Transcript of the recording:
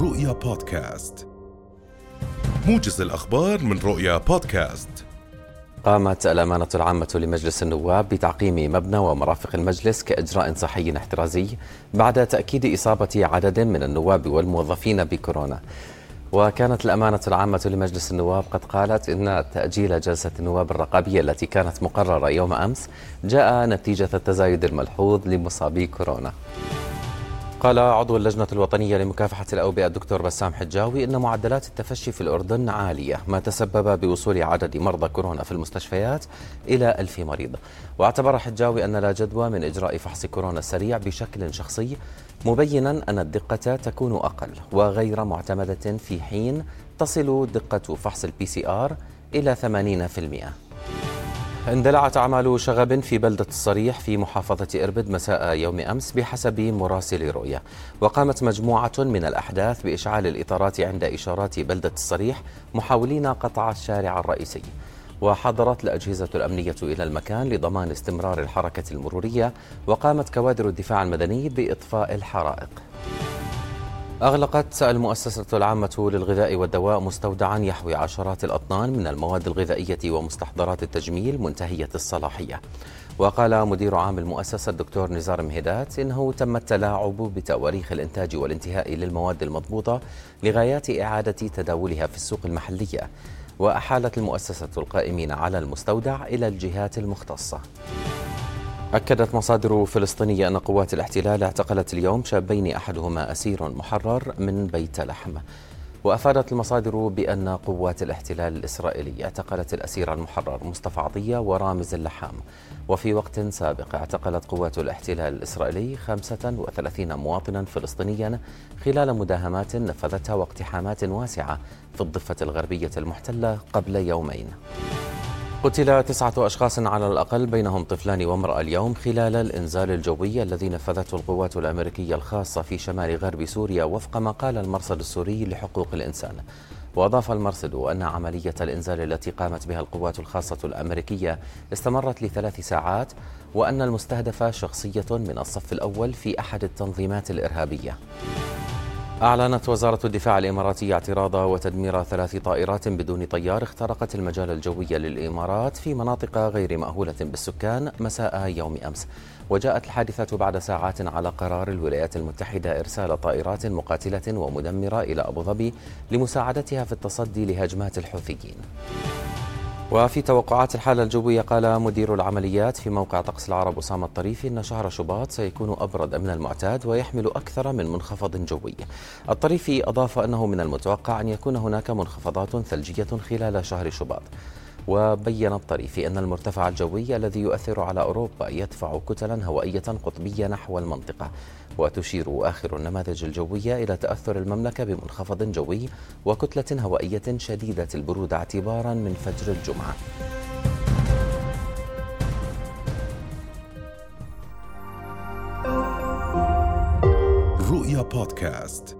رؤيا بودكاست. موجز الأخبار من رؤيا بودكاست. قامت الأمانة العامة لمجلس النواب بتعقيم مبنى ومرافق المجلس كإجراء صحي احترازي بعد تأكيد إصابة عدد من النواب والموظفين بكورونا. وكانت الأمانة العامة لمجلس النواب قد قالت إن تأجيل جلسة النواب الرقابية التي كانت مقررة يوم أمس جاء نتيجة التزايد الملحوظ لمصابي كورونا. قال عضو اللجنة الوطنية لمكافحة الأوبئة الدكتور بسام حجاوي إن معدلات التفشي في الأردن عالية ما تسبب بوصول عدد مرضى كورونا في المستشفيات إلى ألف مريض. واعتبر حجاوي أن لا جدوى من إجراء فحص كورونا السريع بشكل شخصي مبينا أن الدقة تكون أقل وغير معتمدة في حين تصل دقة فحص ال PCR إلى 80% اندلعت أعمال شغب في بلدة الصريح في محافظة إربد مساء يوم أمس بحسب مراسل رؤية. وقامت مجموعة من الأحداث بإشعال الإطارات عند إشارات بلدة الصريح محاولين قطع الشارع الرئيسي. وحضرت الأجهزة الأمنية إلى المكان لضمان استمرار الحركة المرورية وقامت كوادر الدفاع المدني بإطفاء الحرائق. أغلقت المؤسسة العامة للغذاء والدواء مستودعا يحوي عشرات الأطنان من المواد الغذائية ومستحضرات التجميل منتهية الصلاحية. وقال مدير عام المؤسسة الدكتور نزار مهدات إنه تم التلاعب بتواريخ الإنتاج والانتهاء للمواد المضبوطة لغايات إعادة تداولها في السوق المحلية وأحالت المؤسسة القائمين على المستودع إلى الجهات المختصة. أكدت مصادر فلسطينية أن قوات الاحتلال اعتقلت اليوم شابين أحدهما أسير محرر من بيت لحم. وأفادت المصادر بأن قوات الاحتلال الإسرائيلي اعتقلت الأسير المحرر مصطفى عطية ورامز اللحام. وفي وقت سابق اعتقلت قوات الاحتلال الإسرائيلي 35 مواطنا فلسطينيا خلال مداهمات نفذتها واقتحامات واسعة في الضفة الغربية المحتلة قبل يومين. قتل تسعة أشخاص على الأقل بينهم طفلان وامرأة اليوم خلال الإنزال الجوي الذي نفذته القوات الأمريكية الخاصة في شمال غرب سوريا وفق ما قال المرصد السوري لحقوق الإنسان. وأضاف المرصد أن عملية الإنزال التي قامت بها القوات الخاصة الأمريكية استمرت لثلاث ساعات وأن المستهدف شخصية من الصف الأول في أحد التنظيمات الإرهابية. أعلنت وزارة الدفاع الإماراتية اعتراض وتدمير ثلاث طائرات بدون طيار اخترقت المجال الجوي للإمارات في مناطق غير مأهولة بالسكان مساء يوم أمس. وجاءت الحادثة بعد ساعات على قرار الولايات المتحدة إرسال طائرات مقاتلة ومدمرة إلى أبو ظبي لمساعدتها في التصدي لهجمات الحوثيين. وفي توقعات الحالة الجوية قال مدير العمليات في موقع طقس العرب أسامة الطريفي أن شهر شباط سيكون أبرد من المعتاد ويحمل أكثر من منخفض جوي. الطريفي أضاف أنه من المتوقع أن يكون هناك منخفضات ثلجية خلال شهر شباط. وبين الطريفي أن المرتفع الجوي الذي يؤثر على أوروبا يدفع كتلا هوائية قطبية نحو المنطقة. وتشير آخر النماذج الجوية إلى تأثر المملكة بمنخفض جوي وكتلة هوائية شديدة البرودة اعتبارا من فجر الجمعة. رؤيا بودكاست.